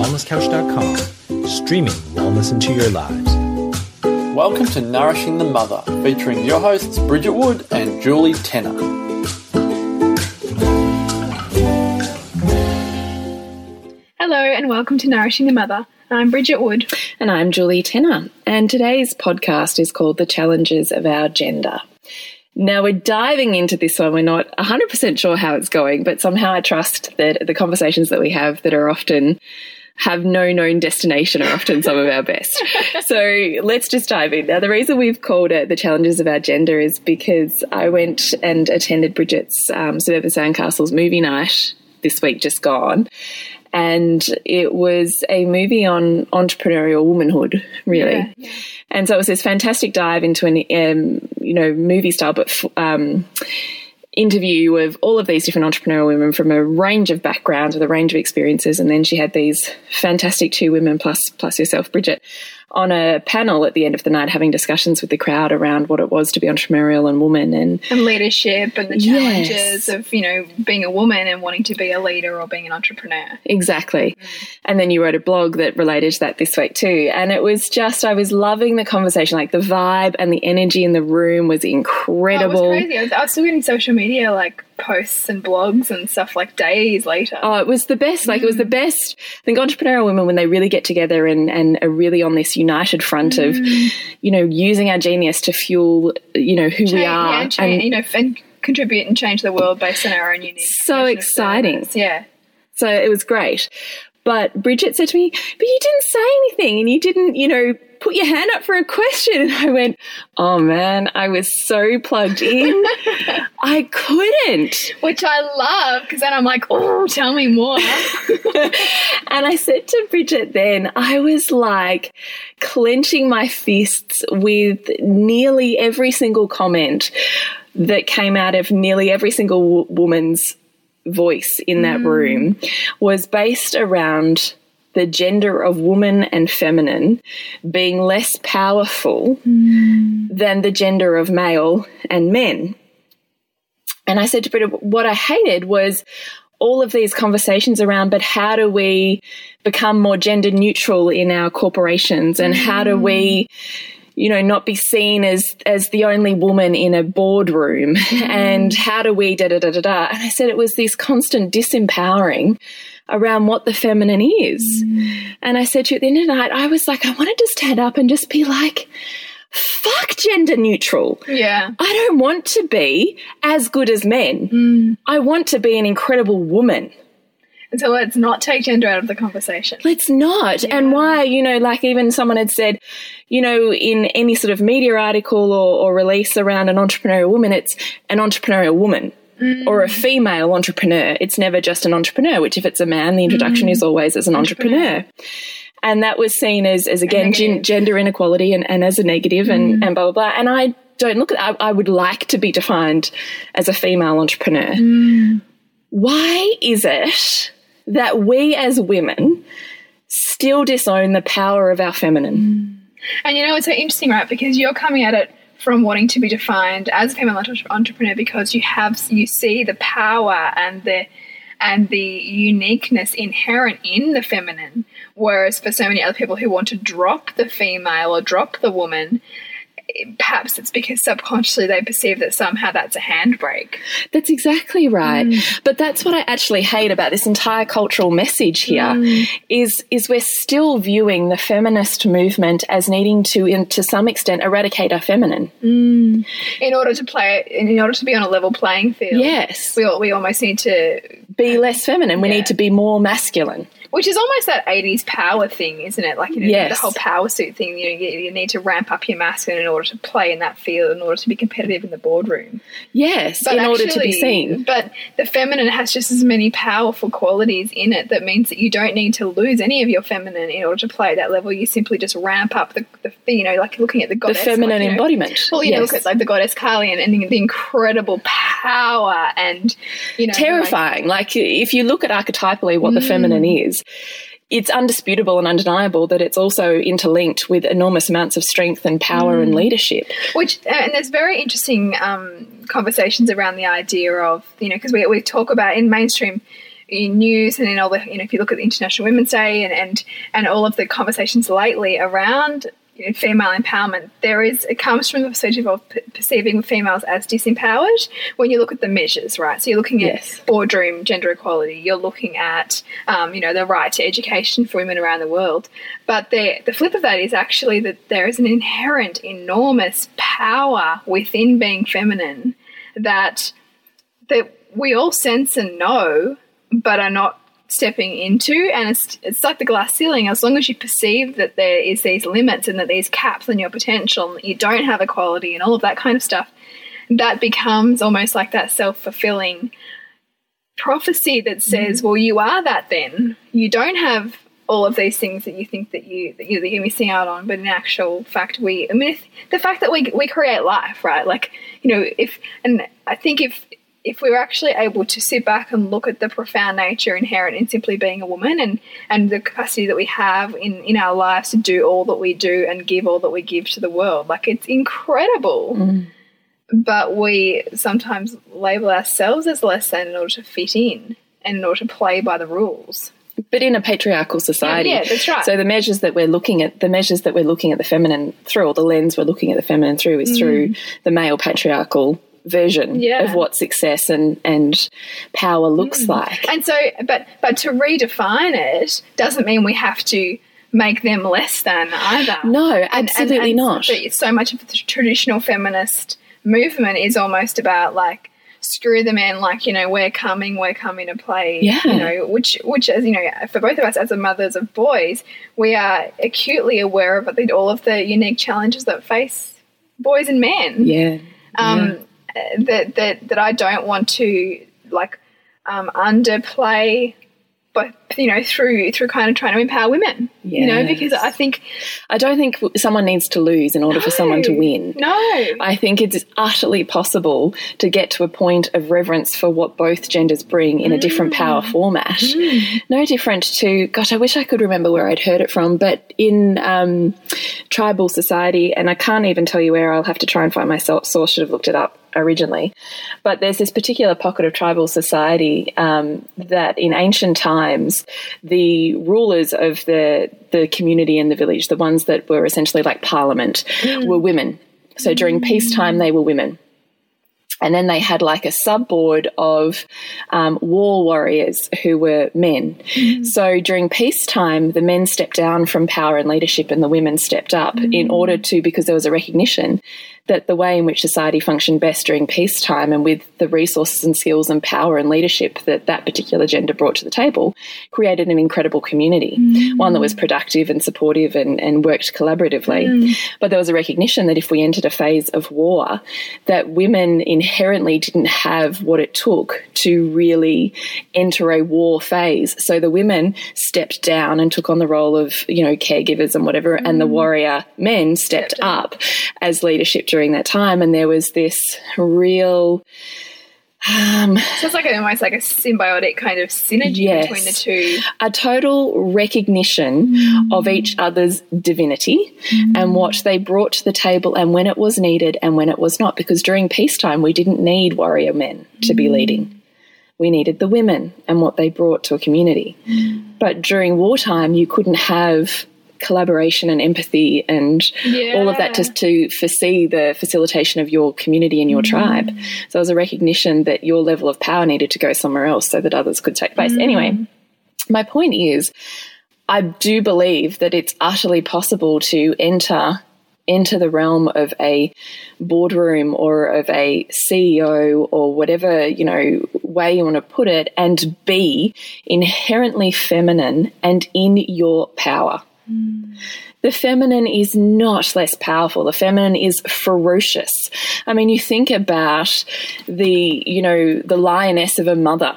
wellnesscouch.com, streaming wellness into your lives. Welcome to Nourishing the Mother, featuring your hosts Bridget Wood and Julie Tenner. Hello, and welcome to Nourishing the Mother. I'm Bridget Wood. And I'm Julie Tenner. And today's podcast is called The Challenges of Our Gender. Now we're diving into this one. We're not 100% sure how it's going, but somehow I trust that the conversations that we have that are often have no known destination are often some of our best. so let's just dive in. Now, the reason we've called it the challenges of our gender is because I went and attended Bridget's um, Suburban Sandcastles movie night this week, just gone. And it was a movie on entrepreneurial womanhood, really. Yeah, yeah. And so it was this fantastic dive into an, um, you know, movie style, but um, interview of all of these different entrepreneurial women from a range of backgrounds with a range of experiences. And then she had these fantastic two women plus plus yourself, Bridget, on a panel at the end of the night having discussions with the crowd around what it was to be entrepreneurial and woman and, and leadership and the challenges yes. of you know being a woman and wanting to be a leader or being an entrepreneur. Exactly. Mm. and then you wrote a blog that related to that this week too. And it was just i was loving the conversation. Like the vibe and the energy in the room was incredible oh, it was crazy. I was, I was still getting social media like posts and blogs and stuff like days later. Oh, it was the best. Like, mm. it was the mm. best. I think entrepreneurial women, when they really get together and, and are really on this united front mm. of, you know, using our genius to fuel, you know, who change, we are. Yeah, change, and, you know, and contribute and change the world based on our own unique. So exciting. Yeah. So it was great. But Bridget said to me, but you didn't say anything and you didn't, you know, put your hand up for a question. And I went, oh man, I was so plugged in. I couldn't. Which I love because then I'm like, oh, tell me more. and I said to Bridget then, I was like clenching my fists with nearly every single comment that came out of nearly every single woman's voice in that mm. room was based around the gender of woman and feminine being less powerful mm. than the gender of male and men. And I said to Bridget, what I hated was all of these conversations around, but how do we become more gender neutral in our corporations and mm. how do we you know not be seen as as the only woman in a boardroom mm. and how do we da da da da da and i said it was this constant disempowering around what the feminine is. Mm. And I said to you at the end of the night, I was like, I wanted to stand up and just be like, fuck gender neutral. Yeah. I don't want to be as good as men. Mm. I want to be an incredible woman. And so let's not take gender out of the conversation. Let's not. Yeah. And why, you know, like even someone had said, you know, in any sort of media article or, or release around an entrepreneurial woman, it's an entrepreneurial woman mm. or a female entrepreneur. It's never just an entrepreneur, which if it's a man, the introduction mm. is always as an entrepreneur. entrepreneur. And that was seen as, as again, gen- gender inequality and, and as a negative and, mm. and blah, blah, blah. And I don't look at I, I would like to be defined as a female entrepreneur. Mm. Why is it that we as women still disown the power of our feminine? And you know, it's so interesting, right? Because you're coming at it from wanting to be defined as a female entrepreneur because you have you see the power and the and the uniqueness inherent in the feminine whereas for so many other people who want to drop the female or drop the woman perhaps it's because subconsciously they perceive that somehow that's a handbrake. That's exactly right. Mm. But that's what I actually hate about this entire cultural message here mm. is is we're still viewing the feminist movement as needing to in, to some extent eradicate our feminine. Mm. In order to play in order to be on a level playing field. Yes. We we almost need to be less feminine. We yeah. need to be more masculine. Which is almost that 80s power thing, isn't it? Like, you know, yes. the whole power suit thing. You know, you, you, need to ramp up your masculine in order to play in that field, in order to be competitive in the boardroom. Yes, but in actually, order to be seen. But the feminine has just as many powerful qualities in it that means that you don't need to lose any of your feminine in order to play at that level. You simply just ramp up the, the you know, like looking at the goddess. The feminine like, you know, embodiment. Well, you yes. know, look at like the goddess Kali and, and the incredible power and, you know. Terrifying. Like, if you look at archetypally what mm. the feminine is, it's undisputable and undeniable that it's also interlinked with enormous amounts of strength and power mm. and leadership. Which uh, and there's very interesting um, conversations around the idea of you know because we we talk about in mainstream in news and in all the you know if you look at the International Women's Day and and, and all of the conversations lately around you know, female empowerment, there is it comes from the perspective of p- perceiving females as disempowered when you look at the measures, right? So you're looking at Yes. boardroom gender equality, you're looking at um, you know the right to education for women around the world, but the the flip of that is actually that there is an inherent enormous power within being feminine that that we all sense and know, but are not stepping into. And it's, it's like the glass ceiling. As long as you perceive that there is these limits and that these caps on your potential, and that you don't have equality and all of that kind of stuff, that becomes almost like that self fulfilling prophecy that mm-hmm. says, "Well, you are that. Then you don't have." All of these things that you think that you that, you, that you're missing out on, but in actual fact, we. I mean, the fact that we we create life, right? Like, you know, if and I think if if we were actually able to sit back and look at the profound nature inherent in simply being a woman and, and the capacity that we have in, in our lives to do all that we do and give all that we give to the world, like it's incredible. Mm. But we sometimes label ourselves as less than in order to fit in and in order to play by the rules. but in a patriarchal society. Yeah, that's right. So the measures that we're looking at, the measures that we're looking at the feminine through, or the lens we're looking at the feminine through, is through mm. the male patriarchal version Mm. Yeah. of what success and and power looks like. And so, but but to redefine it doesn't mean we have to make them less than either. No, And- and- absolutely and not. So, so much of the traditional feminist movement is almost about like screw the men, like you know we're coming, we're coming to play. Yeah. You know, which which as you know, for both of us as the mothers of boys, we are acutely aware of all of the unique challenges that face boys and men Yeah. um, that that that I don't want to like um, underplay, but you know through through kind of trying to empower women. You know, because I think I don't think someone needs to lose in order for someone to win. no, I think it's utterly possible to get to a point of reverence for what both genders bring in a different power format. No different to, gosh, I wish I could remember where I'd heard it from, but in um, tribal society, and I can't even tell you where, I'll have to try and find my so- source, should have looked it up originally. But there's this particular pocket of tribal society um, that in ancient times, the rulers of the, the community and the village, the ones that were essentially like parliament, mm. were women. So during mm. peacetime, they were women. And then they had like a subboard of um, war warriors who were men. Mm. So during peacetime, the men stepped down from power and leadership and the women stepped up in order to, because there was a recognition that the way in which society functioned best during peacetime and with the resources and skills and power and leadership that that particular gender brought to the table created an incredible community, mm. one that was productive and supportive and, and worked collaboratively. Mm. But there was a recognition that if we entered a phase of war, that women inherently didn't have what it took to really enter a war phase. So the women stepped down and took on the role of, you know, caregivers and whatever, and the mm. warrior men stepped up as leadership during that time. And there was this real um, so it's like a, almost like a symbiotic kind of synergy Yes. between the two. a total recognition mm. of each other's divinity mm. and what they brought to the table and when it was needed and when it was not. Because during peacetime, we didn't need warrior men to be mm. leading. We needed the women and what they brought to a community. But during wartime, you couldn't have collaboration and empathy and all of that just to foresee the facilitation of your community and your mm. tribe. So it was a recognition that your level of power needed to go somewhere else so that others could take place. Mm. Anyway, my point is, I do believe that it's utterly possible to enter into the realm of a boardroom or of a CEO or whatever, you know, way you want to put it and be inherently feminine and in your power. The feminine is not less powerful. The feminine is ferocious. I mean, you think about the, you know, the lioness of a mother.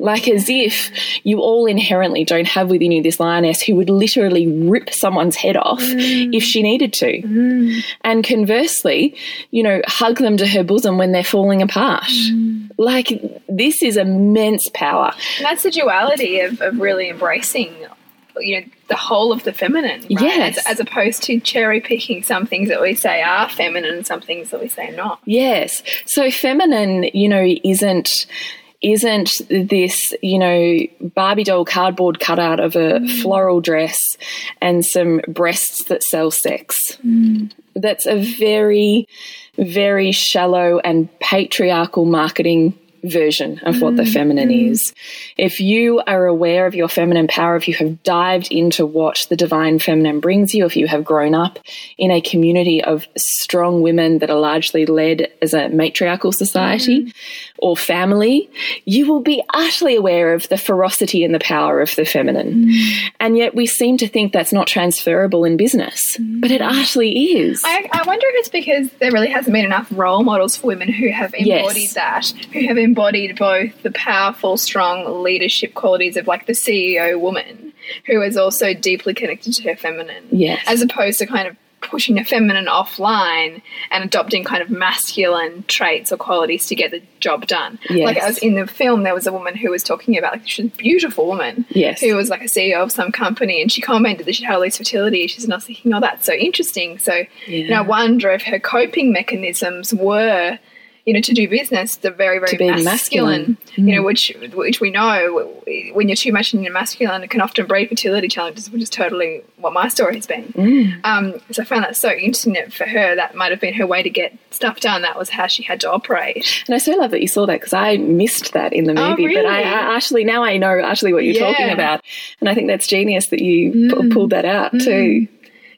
Like as if you all inherently don't have within you this lioness who would literally rip someone's head off mm. if she needed to. Mm. And conversely, you know, hug them to her bosom when they're falling apart. Mm. Like this is immense power. And that's the duality of, of really embracing, you know, the whole of the feminine. Right? Yes. As, as opposed to cherry picking some things that we say are feminine and some things that we say are not. Yes. So feminine, you know, isn't isn't this, you know, Barbie doll cardboard cutout of a mm. floral dress and some breasts that sell sex. Mm. That's a very, very shallow and patriarchal marketing version of what the feminine mm. is. If you are aware of your feminine power, if you have dived into what the divine feminine brings you, if you have grown up in a community of strong women that are largely led as a matriarchal society, mm or family, you will be utterly aware of the ferocity and the power of the feminine. Mm. And yet we seem to think that's not transferable in business, mm. but it utterly is. I, I, wonder if it's because there really hasn't been enough role models for women who have embodied yes. that, who have embodied both the powerful, strong leadership qualities of like the CEO woman who is also deeply connected to her feminine. Yes. As opposed to kind of pushing the feminine offline and adopting kind of masculine traits or qualities to get the job done. Yes. Like I was in the film, there was a woman who was talking about like she's a beautiful woman. Yes. Who was like a CEO of some company and she commented that she had all these fertility issues and I was thinking, oh, that's so interesting. So yeah. know, I wonder if her coping mechanisms were you know, to do business, the very, very masculine, masculine. Mm. you know, which which we know when you're too much in your masculine, it can often breed fertility challenges, which is totally what my story has been. Mm. Um, so I found that so interesting for her. That might have been her way to get stuff done. That was how she had to operate. And I so love that you saw that because I missed that in the oh, movie. Oh, really? But I, I, actually now I know actually what you're yeah. talking about, and I think that's genius that you mm. pulled that out too. Mm.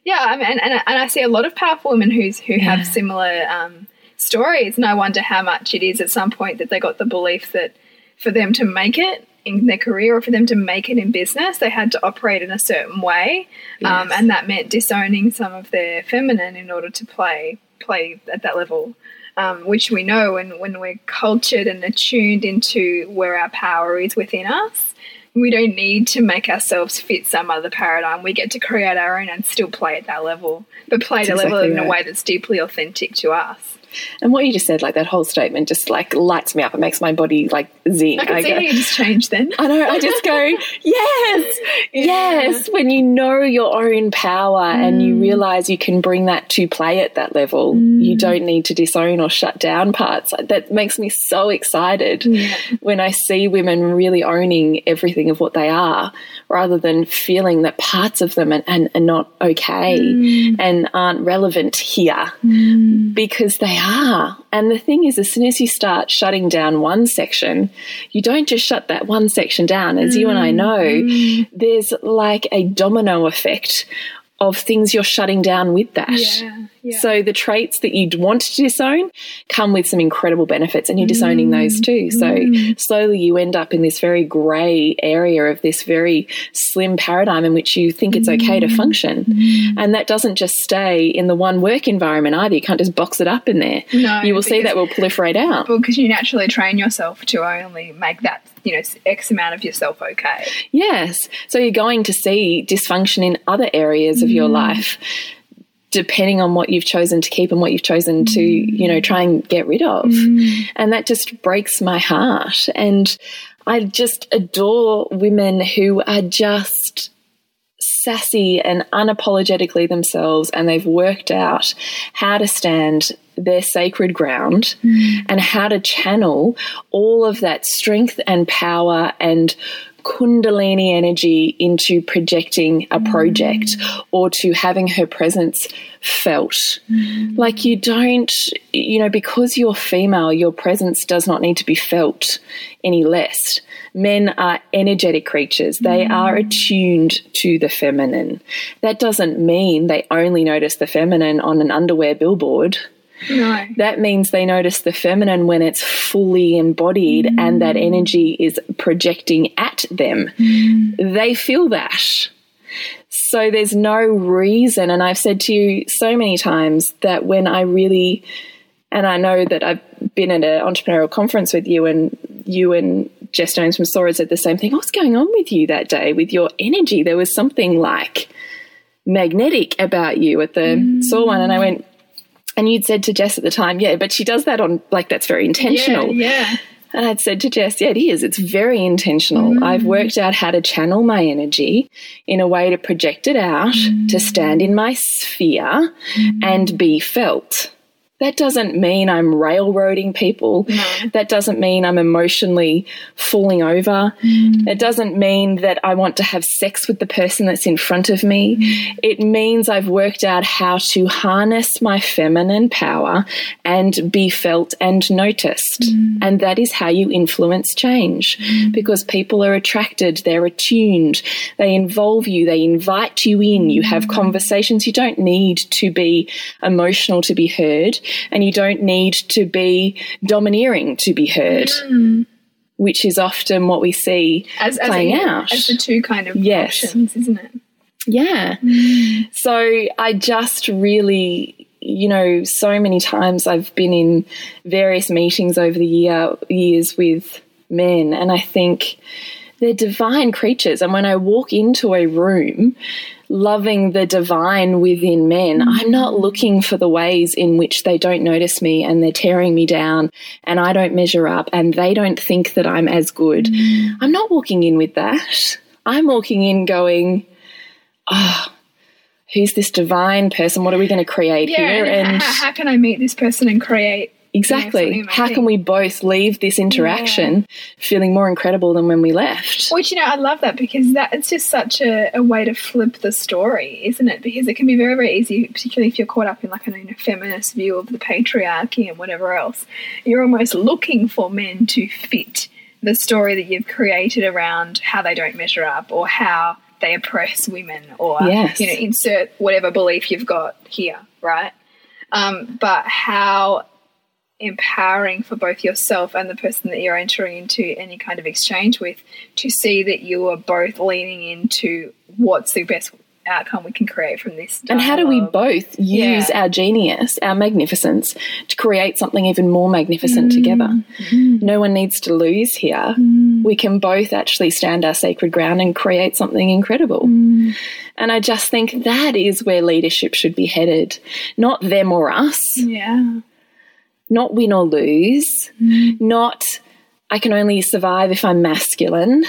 Yeah, I mean, and, and, and I see a lot of powerful women who's who yeah. have similar. Um, stories. And I wonder how much it is at some point that they got the belief that for them to make it in their career or for them to make it in business, they had to operate in a certain way. Um, yes. Um, and that meant disowning some of their feminine in order to play play at that level. Um, which we know when, when we're cultured and attuned into where our power is within us, we don't need to make ourselves fit some other paradigm. We get to create our own and still play at that level, but play at a level in a way that's deeply authentic to us. And what you just said, like that whole statement, just like lights me up. It makes my body like zing. I can I see go, you just change then. I know. I just go, yes, yeah. yes. When you know your own power mm. and you mm. realize you can bring that to play at that level, mm. you don't need to disown or shut down parts. That makes me so excited yeah. when I see women really owning everything of what they are, rather than feeling that parts of them are, are, are not okay mm. and aren't relevant here mm. because they are. And the thing is, as soon as you start shutting down one section, you don't just shut that one section down. As mm. you and I know, mm. there's like a domino effect of things you're shutting down with that. Yeah, yeah. So the traits that you'd want to disown come with some incredible benefits, and you're disowning mm. those too. So mm. slowly you end up in this very grey area of this very slim paradigm in which you think it's okay to function. Mm. And that doesn't just stay in the one work environment either. You can't just box it up in there. No, you will see that will proliferate out. Well, because you naturally train yourself to only make that you know x amount of yourself okay yes so you're going to see dysfunction in other areas of your mm. life depending on what you've chosen to keep and what you've chosen to you know try and get rid of mm. and that just breaks my heart and i just adore women who are just sassy and unapologetically themselves and they've worked out how to stand their sacred ground mm. and how to channel all of that strength and power and kundalini energy into projecting a project mm. or to having her presence felt. Mm. Like you don't, you know, because you're female, your presence does not need to be felt any less. Men are energetic creatures. They mm. are attuned to the feminine. That doesn't mean they only notice the feminine on an underwear billboard. No. That means they notice the feminine when it's fully embodied mm. and that energy is projecting at them. Mm. They feel that. So there's no reason, and I've said to you so many times that when I really, and I know that I've been at an entrepreneurial conference with you, and you and Jess Jones from Sora said the same thing. What's going on with you that day with your energy? There was something like magnetic about you at the mm. Soar one, and I went, and you'd said to Jess at the time, yeah, but she does that on like that's very intentional. Yeah. yeah. And I'd said to Jess, yeah, it is. It's very intentional. Mm. I've worked out how to channel my energy in a way to project it out, mm. to stand in my sphere mm. and be felt. That doesn't mean I'm railroading people. That doesn't mean I'm emotionally falling over. Mm. It doesn't mean that I want to have sex with the person that's in front of me. Mm. It means I've worked out how to harness my feminine power and be felt and noticed. Mm. And that is how you influence change because people are attracted, they're attuned, they involve you, they invite you in, you have conversations. You don't need to be emotional to be heard and you don't need to be domineering to be heard, mm. which is often what we see As, as, playing a- out. as the two kind of Yes. options, isn't it? Yeah. Mm. So I just really, you know, so many times I've been in various meetings over the year years with men, and I think they're divine creatures. And when I walk into a room loving the divine within men, mm-hmm. I'm not looking for the ways in which they don't notice me and they're tearing me down and I don't measure up and they don't think that I'm as good. Mm-hmm. I'm not walking in with that. I'm walking in going, "Oh, who's this divine person? What are we going to create Yeah, here? and, And how, how can I meet this person and create exactly, how can we both leave this interaction feeling more incredible than when we left? Which you know, I love that because that it's just such a, a way to flip the story, isn't it? Because it can be very, very easy, particularly if you're caught up in like a you know, feminist view of the patriarchy and whatever else. You're almost looking for men to fit the story that you've created around how they don't measure up or how they oppress women or Yes. you know insert whatever belief you've got here, right? Um, but how empowering for both yourself and the person that you're entering into any kind of exchange with to see that you are both leaning into what's the best outcome we can create from this. And how do we both use Yeah. our genius, our magnificence, to create something even more magnificent Mm. together? No one needs to lose here. We can both actually stand our sacred ground and create something incredible. Mm. And I just think that is where leadership should be headed. Not them or us, Yeah. Not win or lose, mm. not I can only survive if I'm masculine,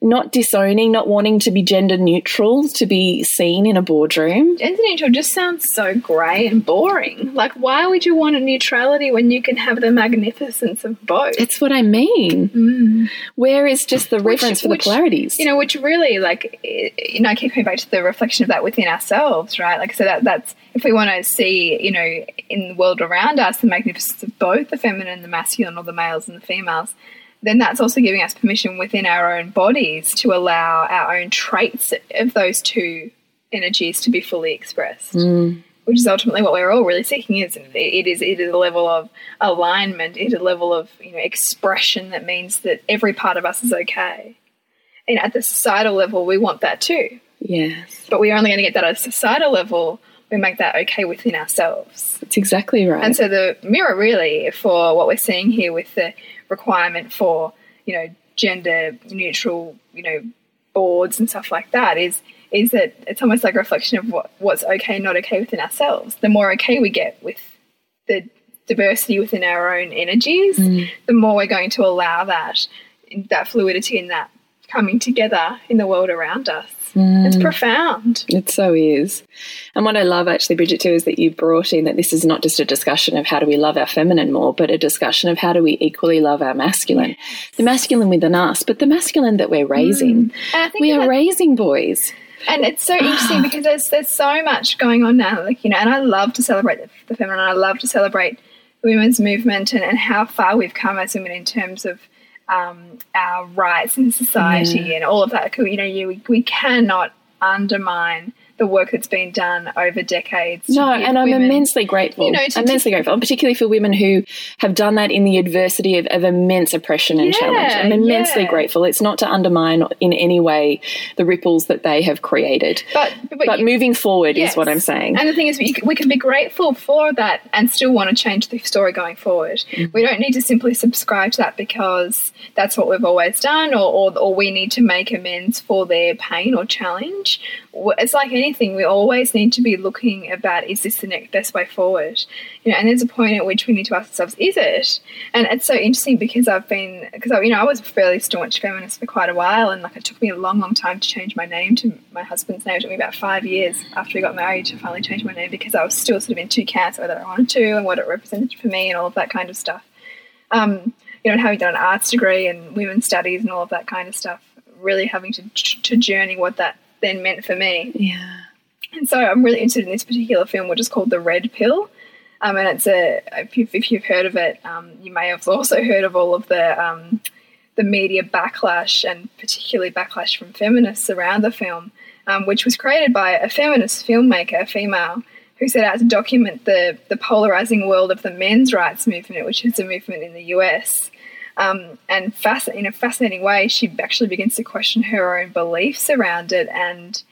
not disowning, not wanting to be gender neutral to be seen in a boardroom. Gender neutral just sounds so grey and boring. Like, why would you want a neutrality when you can have the magnificence of both? That's what I mean. Mm. Where is just the reverence for the which, polarities? You know, which really, like, you know, I keep coming back to the reflection of that within ourselves, right? Like, so that that's if we want to see, you know, in the world around us, the magnificence of both the feminine and the masculine, or the males and the females, then that's also giving us permission within our own bodies to allow our own traits of those two energies to be fully expressed. Mm. Which is ultimately what we're all really seeking, it? It is it is a level of alignment, it is a level of you know expression that means that every part of us is okay. And at the societal level, we want that too. yes, But we're only going to get that at a societal level. We make that okay within ourselves. that's exactly right. And so the mirror really for what we're seeing here with the requirement for, you know, gender neutral, you know, boards and stuff like that is is that it's almost like a reflection of what, what's okay and not okay within ourselves. The more okay we get with the diversity within our own energies, mm. the more we're going to allow that that fluidity and that coming together in the world around us. It's mm. profound. It so is. And what I love actually, Bridget, too, is that you brought in that this is not just a discussion of how do we love our feminine more, but a discussion of how do we equally love our masculine. The masculine within us, but the masculine that we're raising. Mm. Think We are raising boys. And it's so interesting because there's there's so much going on now, like you know, and I love to celebrate the, the feminine. I love to celebrate the women's movement and, and how far we've come as women in terms of um, our rights in society and all of that. You know, you, we, we cannot undermine the work that's been done over decades. No, and I'm women- immensely grateful. you know, immensely grateful, and particularly for women who have done that in the adversity of, of immense oppression and Yeah, challenge. I'm immensely yeah. grateful. It's not to undermine in any way the ripples that they have created. But but, But you- moving forward Yes. is what I'm saying. And the thing is, we, we can be grateful for that and still want to change the story going forward. Mm-hmm. We don't need to simply subscribe to that because that's what we've always done, or, or, or we need to make amends for their pain or challenge. It's like anything we always need to be looking about is this the next best way forward? You know, and there's a point at which we need to ask ourselves, is it? And it's so interesting because I've been because you know I was a fairly staunch feminist for quite a while, and like it took me a long, long time to change my name to my husband's name. It took me about five years after we got married to finally change my name because I was still sort of in two camps whether I wanted to and what it represented for me and all of that kind of stuff. Um, you know, having done an arts degree and women's studies and all of that kind of stuff, really having to to journey what that then meant for me. Yeah. And so I'm really interested in this particular film, which is called The Red Pill. Um, and it's a if you've, if you've heard of it, um, you may have also heard of all of the um, the media backlash and particularly backlash from feminists around the film, um, which was created by a feminist filmmaker, a female, who set out to document the the polarizing world of the men's rights movement, which is a movement in the US. Um, and fasc- in a fascinating way, she actually begins to question her own beliefs around it and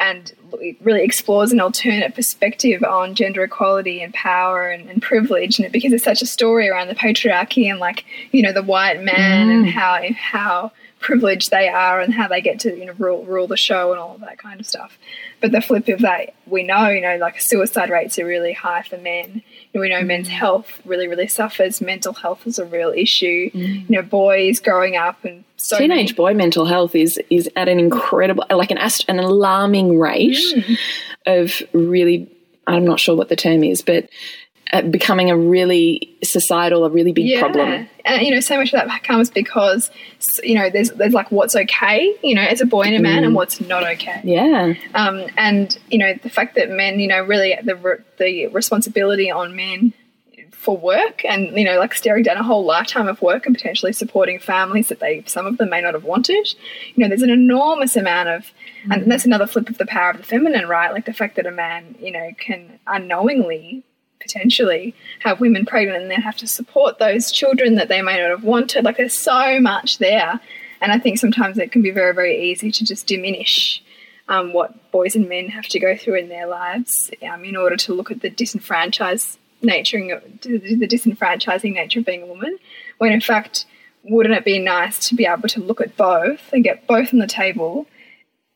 and really explores an alternate perspective on gender equality and power and, and, privilege and because it's such a story around the patriarchy and like you know the white man mm. and how how privileged they are and how they get to you know rule, rule the show and all of that kind of stuff but the flip of that we know you know like suicide rates are really high for men we know men's health really, really suffers. Mental health is a real issue. Mm. You know, boys growing up and so teenage boy mental health is is at an incredible, like an an alarming rate mm. of really. I'm not sure what the term is, but becoming a really societal, a really big yeah. problem. And you know, so much of that comes because you know there's there's like what's okay, you know, as a boy and a man, mm. and what's not okay. Yeah. Um, and you know the fact that men, you know, really the the responsibility on men for work and you know like staring down a whole lifetime of work and potentially supporting families that they some of them may not have wanted you know there's an enormous amount of mm. and that's another flip of the power of the feminine right like the fact that a man you know can unknowingly potentially have women pregnant and then have to support those children that they may not have wanted. Like there's so much there. And I think sometimes it can be very, very easy to just diminish um, what boys and men have to go through in their lives um, in order to look at the disenfranchised nature, the disenfranchising nature of being a woman, when in fact, wouldn't it be nice to be able to look at both and get both on the table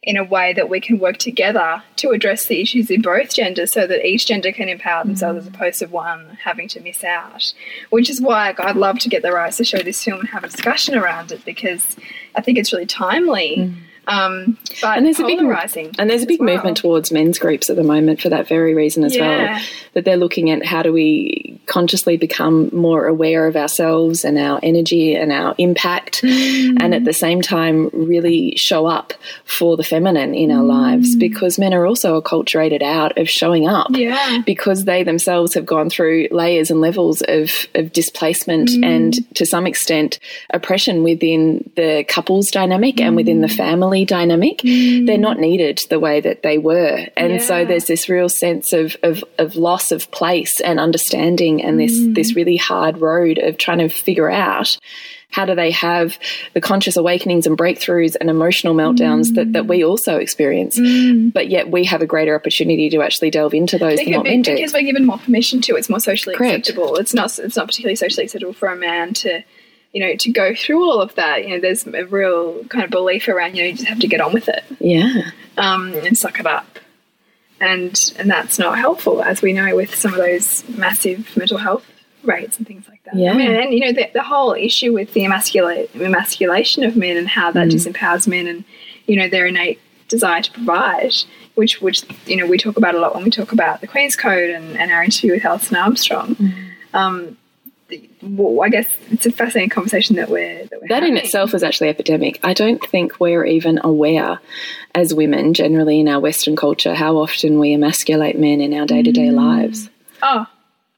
in a way that we can work together to address the issues in both genders so that each gender can empower themselves mm. as opposed to one having to miss out. Which is why I'd love to get the rights to show this film and have a discussion around it because I think it's really timely. Mm. Um, but and there's a big and there's a big well. movement towards men's groups at the moment for that very reason as yeah. well. That they're looking at how do we consciously become more aware of ourselves and our energy and our impact, mm. and at the same time really show up for the feminine in our mm. lives because men are also acculturated out of showing up yeah. because they themselves have gone through layers and levels of, of displacement mm. and to some extent oppression within the couples dynamic and within the family family dynamic, mm. they're not needed the way that they were. And yeah. so there's this real sense of, of, of, loss of place and understanding and this, mm. this really hard road of trying to figure out how do they have the conscious awakenings and breakthroughs and emotional meltdowns mm. that, that we also experience mm. but yet we have a greater opportunity to actually delve into those because, than what because we're given more permission to it's more socially Correct. acceptable it's not it's not particularly socially acceptable for a man to you know, to go through all of that, you know, there's a real kind of belief around, you know, you just have to get on with it. Yeah. Um, and suck it up. And and that's not helpful, as we know, with some of those massive mental health rates and things like that. Yeah. I mean, and, you know, the, the whole issue with the emascula- emasculation of men and how that mm. disempowers men and, you know, their innate desire to provide, which, which, you know, we talk about a lot when we talk about the Queen's Code and, and our interview with Alison Armstrong. Mm. Um, well, I guess it's a fascinating conversation that we're that, we're that in itself is actually epidemic. I don't think we're even aware as women, generally in our Western culture, how often we emasculate men in our day to day lives. Oh,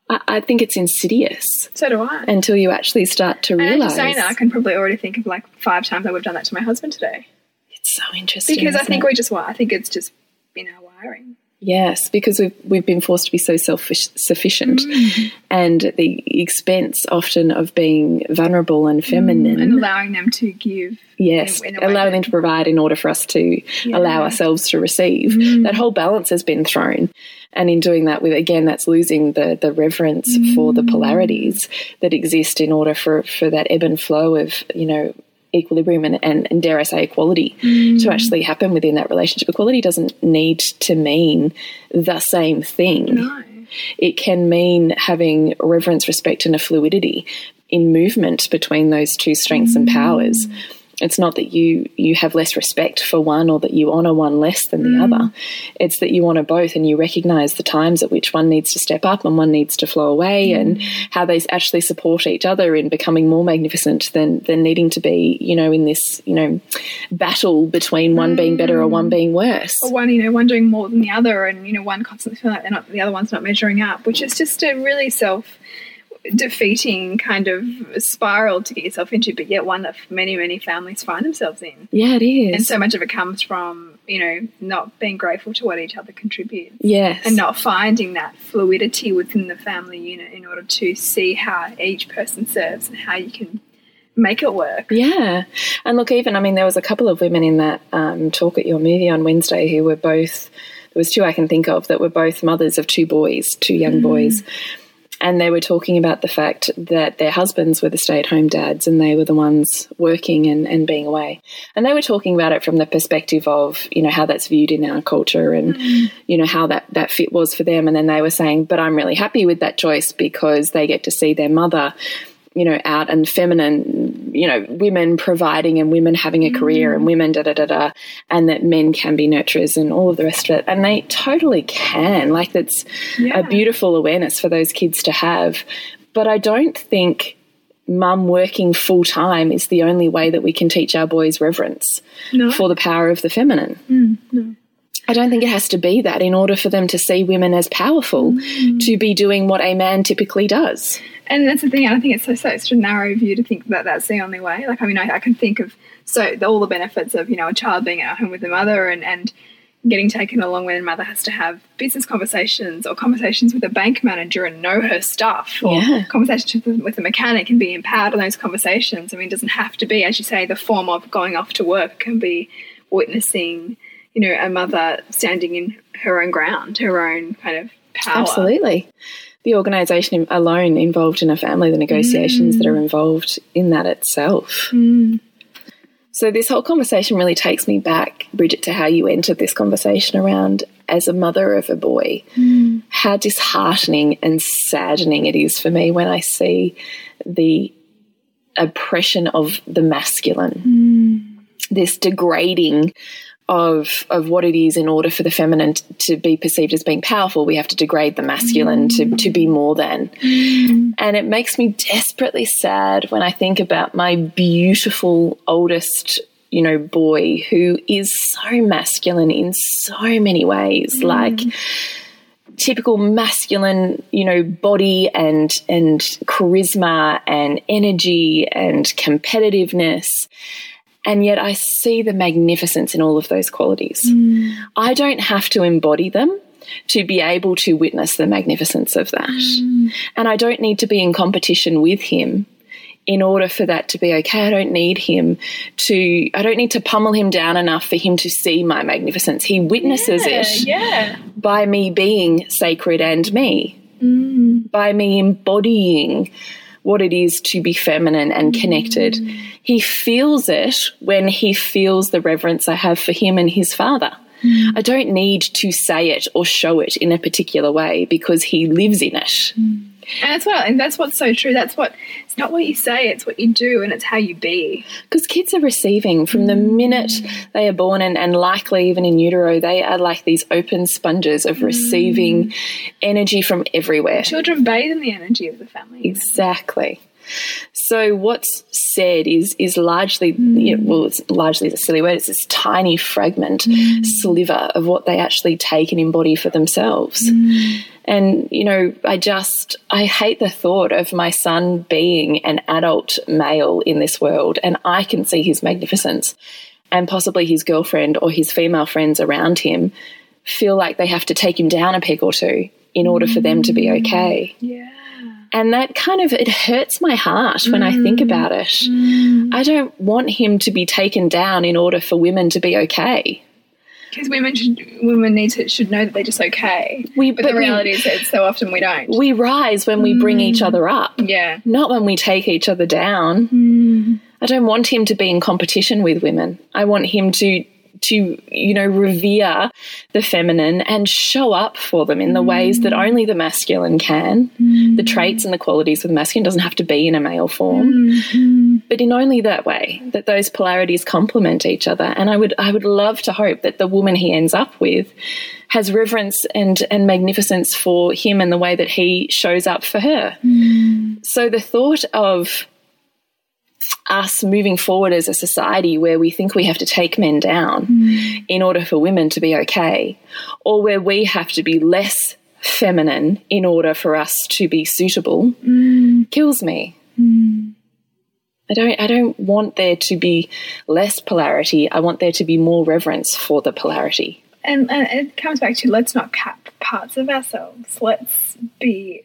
I, I, think it's insidious. So do I. Until you actually start to realize. saying that, I can probably already think of like five times I would have done that to my husband today. It's so interesting because I think it? we just I think it's just in our wiring. Yes, because we've we've been forced to be so self sufficient, mm. and the expense often of being vulnerable and feminine, mm. and allowing them to give. Yes, in, in allowing them to provide in order for us to yeah. allow ourselves to receive. Mm. That whole balance has been thrown, and in doing that, with again, that's losing the the reverence for the mm. polarities that exist in order for for that ebb and flow of you know equilibrium and, and, and dare I say equality to mm. actually happen within that relationship. Equality doesn't need to mean the same thing. No. It can mean having reverence, respect, and a fluidity in movement between those two strengths and mm. powers. It's not that you you have less respect for one or that you honor one less than the mm. other. It's that you honor both and you recognize the times at which one needs to step up and one needs to flow away mm. and how they actually support each other in becoming more magnificent than than needing to be, you know, in this, you know, battle between one being better or one mm. being worse. Or one, you know, one doing more than the other, and you know, one constantly feeling like they're not, the other one's not measuring up, which is just a really self defeating kind of spiral to get yourself into, but yet one that many, many families find themselves in. Yeah, it is. And so much of it comes from, you know, not being grateful to what each other contributes. yes. And not finding that fluidity within the family unit in order to see how each person serves and how you can make it work. Yeah. And look, even, I mean, there was a couple of women in that um, talk at your movie on Wednesday who were both, there was two I can think of that were both mothers of two boys, two young boys. And they were talking about the fact that their husbands were the stay at home dads and they were the ones working and, and being away. And they were talking about it from the perspective of, you know, how that's viewed in our culture and, mm. you know, how that, that fit was for them. And then they were saying, but I'm really happy with that choice because they get to see their mother you know, out and feminine, you know, women providing and women having a career and mm. women da da da da, and that men can be nurturers and all of the rest of it. And they totally can. Like, that's Yeah. a beautiful awareness for those kids to have. But I don't think mum working full time is the only way that we can teach our boys reverence No. for the power of the feminine. Mm, I don't think it has to be that in order for them to see women as powerful mm. to be doing what a man typically does. And that's the thing. I think it's so, so such a narrow view to think that that's the only way. Like, I mean, I, I can think of so the, all the benefits of you know a child being at home with the mother and and getting taken along when mother has to have business conversations or conversations with a bank manager and know her stuff or Yeah. conversations with, with a mechanic and be empowered in those conversations. I mean, it doesn't have to be, as you say, the form of going off to work It can be witnessing, you know, a mother standing in her own ground, her own kind of power. Absolutely. The organisation alone involved in a family, the negotiations that are mm. involved in that itself. Mm. So, this whole conversation really takes me back, Bridget, to how you entered this conversation around as a mother of a boy. Mm. How disheartening and saddening it is for me when I see the oppression of the masculine, this degrading of of what it is in order for the feminine t- to be perceived as being powerful we have to degrade the masculine to, to be more than. And it makes me desperately sad when i think about my beautiful oldest you know boy who is so masculine in so many ways. Mm. Like typical masculine, you know, body and and charisma and energy and competitiveness. And yet I see the magnificence in all of those qualities. Mm. I don't have to embody them to be able to witness the magnificence of that. Mm. And I don't need to be in competition with him in order for that to be okay. I don't need him to, I don't need to pummel him down enough for him to see my magnificence. He witnesses Yeah, it yeah. by me being sacred and me, mm. by me embodying what it is to be feminine and connected. He feels it when he feels the reverence I have for him and his father. I don't need to say it or show it in a particular way because he lives in it. And that's what, and that's what's so true. That's what it's not what you say; it's what you do, and it's how you be. Because kids are receiving from the minute they are born, and, and likely even in utero, they are like these open sponges of receiving mm. energy from everywhere. Children bathe in the energy of the family. Exactly. So what's said is is largely, mm. you know, well, it's largely a silly word. It's this tiny fragment, mm. sliver of what they actually take and embody for themselves. Mm. And you know, I just I hate the thought of my son being an adult male in this world, and I can see his magnificence, and possibly his girlfriend or his female friends around him feel like they have to take him down a peg or two in order for them to be okay. Yeah. And that kind of it hurts my heart when I think mm. about it. Mm. I don't want him to be taken down in order for women to be okay. Because women should, women need to should know that they're just okay. We- but, but the we- reality is that so often we don't. We rise when we bring each mm. other up, yeah. not when we take each other down. I don't want him to be in competition with women. I want him to to you know revere the feminine and show up for them in the mm. ways that only the masculine can. The mm. traits and the qualities of the masculine doesn't have to be in a male form. Mm-hmm. But in only that way that those polarities complement each other. And i would i would love to hope that the woman he ends up with has reverence and and magnificence for him and the way that he shows up for her. Mm. So the thought of us moving forward as a society where we think we have to take men down mm. in order for women to be okay, or where we have to be less feminine in order for us to be suitable, mm. kills me. Mm. I don't I don't want there to be less polarity. I want there to be more reverence for the polarity. And, and it comes back to let's not cap parts of ourselves. Let's be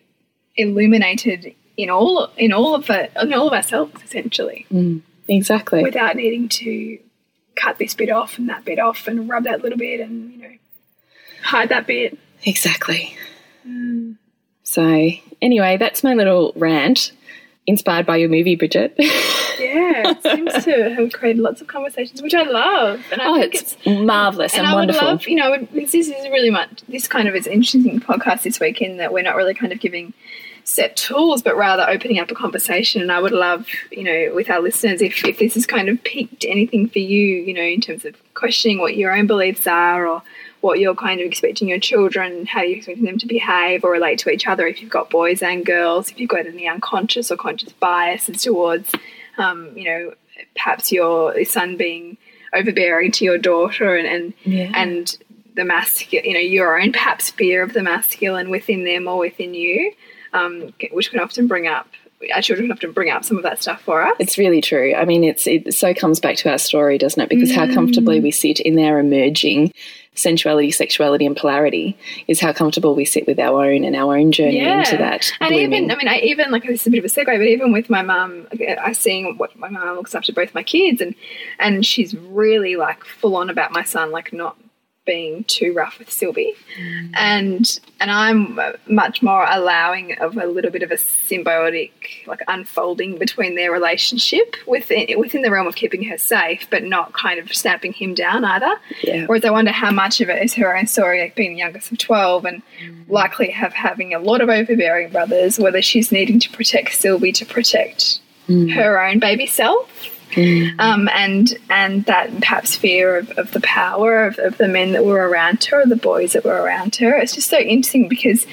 illuminated in all in all of it in all of ourselves essentially, mm, Exactly. without needing to cut this bit off and that bit off and rub that little bit and you know hide that bit. Exactly. Mm. So, anyway, that's my little rant inspired by your movie, Bridget. Yeah, it seems to have created lots of conversations, which I love. And I oh, think it's, marvelous and, and I wonderful. would love, you know, this is really much, this kind of is an interesting podcast this week in that we're not really kind of giving set tools, but rather opening up a conversation. And I would love, you know, with our listeners, if, if this has kind of piqued anything for you, you know, in terms of questioning what your own beliefs are or what you're kind of expecting your children, how you're expecting them to behave or relate to each other, if you've got boys and girls, if you've got any unconscious or conscious biases towards, um, you know, perhaps your son being overbearing to your daughter and, and, Yeah. and the masculine, you know, your own perhaps fear of the masculine within them or within you, um, which can often bring up, our children can often bring up some of that stuff for us. It's really true. I mean, it's it so comes back to our story, doesn't it? Because how comfortably Mm. we sit in our emerging sensuality, sexuality, and polarity is how comfortable we sit with our own and our own journey into that. And blooming. even, I mean, I even like this is a bit of a segue, but even with my mum, I seeing what my mum looks after both my kids, and and she's really like full on about my son, like not being too rough with Sylvie, and and I'm much more allowing of a little bit of a symbiotic like unfolding between their relationship within within the realm of keeping her safe, but not kind of snapping him down either. Yeah. Whereas I wonder how much of it is her own story, like being the youngest of 12 and mm. likely have having a lot of overbearing brothers, whether she's needing to protect Sylvie to protect mm. her own baby self. Um, and and that perhaps fear of, of the power of, of the men that were around her or the boys that were around her. It's just so interesting because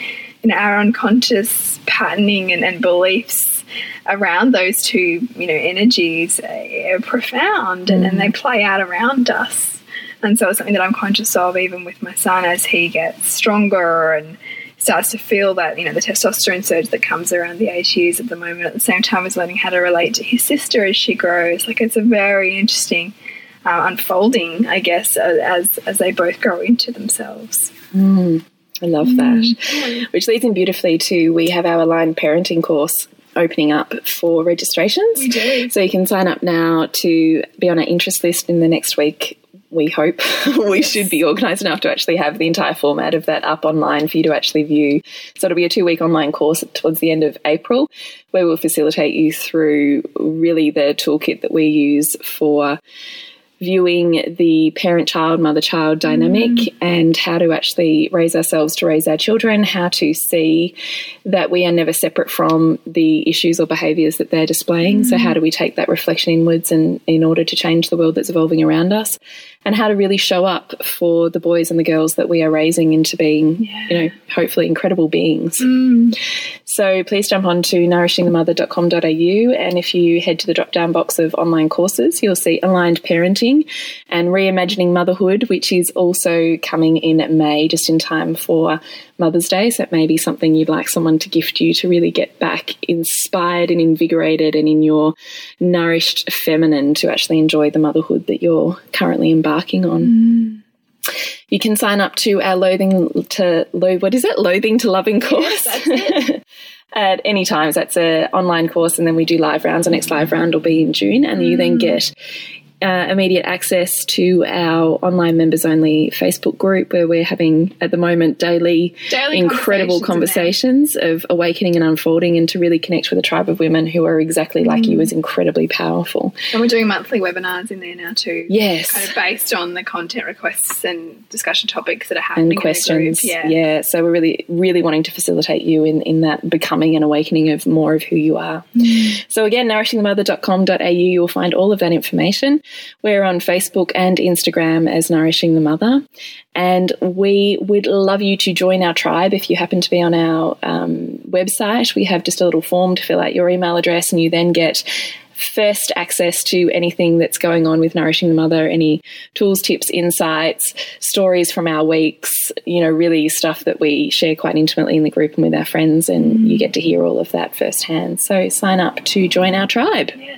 you know our unconscious patterning and, and beliefs around those two you know energies are profound and, and they play out around us. And so it's something that I'm conscious of even with my son as he gets stronger and starts to feel that, you know, the testosterone surge that comes around the age he is at the moment at the same time as learning how to relate to his sister as she grows. Like it's a very interesting uh, unfolding, I guess, uh, as as they both grow into themselves. I love that. Which leads in beautifully to we have our aligned parenting course opening up for registrations. We do. So you can sign up now to be on our interest list in the next week. We hope we should be organised enough to actually have the entire format of that up online for you to actually view. So it'll be a two week online course towards the end of April where we'll facilitate you through really the toolkit that we use for viewing the parent child, mother child dynamic mm. and how to actually raise ourselves to raise our children, how to see that we are never separate from the issues or behaviors that they're displaying. So, how mm. do we take that reflection inwards and in order to change the world that's evolving around us? And how to really show up for the boys and the girls that we are raising into being, you know, hopefully incredible beings. Mm. So please jump on to nourishingthemother.com.au and if you head to the drop down box of online courses, you'll see aligned parenting and reimagining motherhood, which is also coming in May, just in time for Mother's Day. So it may be something you'd like someone to gift you to really get back inspired and invigorated and in your nourished feminine to actually enjoy the motherhood that you're currently embarking on. Mm. You can sign up to our loathing to lo- what is it? Loathing to loving course. At any times, that's an online course, and then we do live rounds. The next live round will be in June, and you then mm. get uh, immediate access to our online members only Facebook group where we're having at the moment daily, Daily incredible conversations conversations of awakening and unfolding and to really connect with a tribe of women who are exactly like Mm. you is incredibly powerful. And we're doing monthly webinars in there now too. Yes. Kind of based on the content requests and discussion topics that are happening and in the questions. group. Yeah. So we're really, really wanting to facilitate you in, in that becoming and awakening of more of who you are. So again, nourishingthemother.com.au, you'll find all of that information. We're on Facebook and Instagram as Nourishing the Mother. And we would love you to join our tribe if you happen to be on our um, website. We have just a little form to fill out your email address, and you then get first access to anything that's going on with Nourishing the Mother, any tools, tips, insights, stories from our weeks, you know, really stuff that we share quite intimately in the group and with our friends, and you get to hear all of that firsthand. So sign up to join our tribe Yes.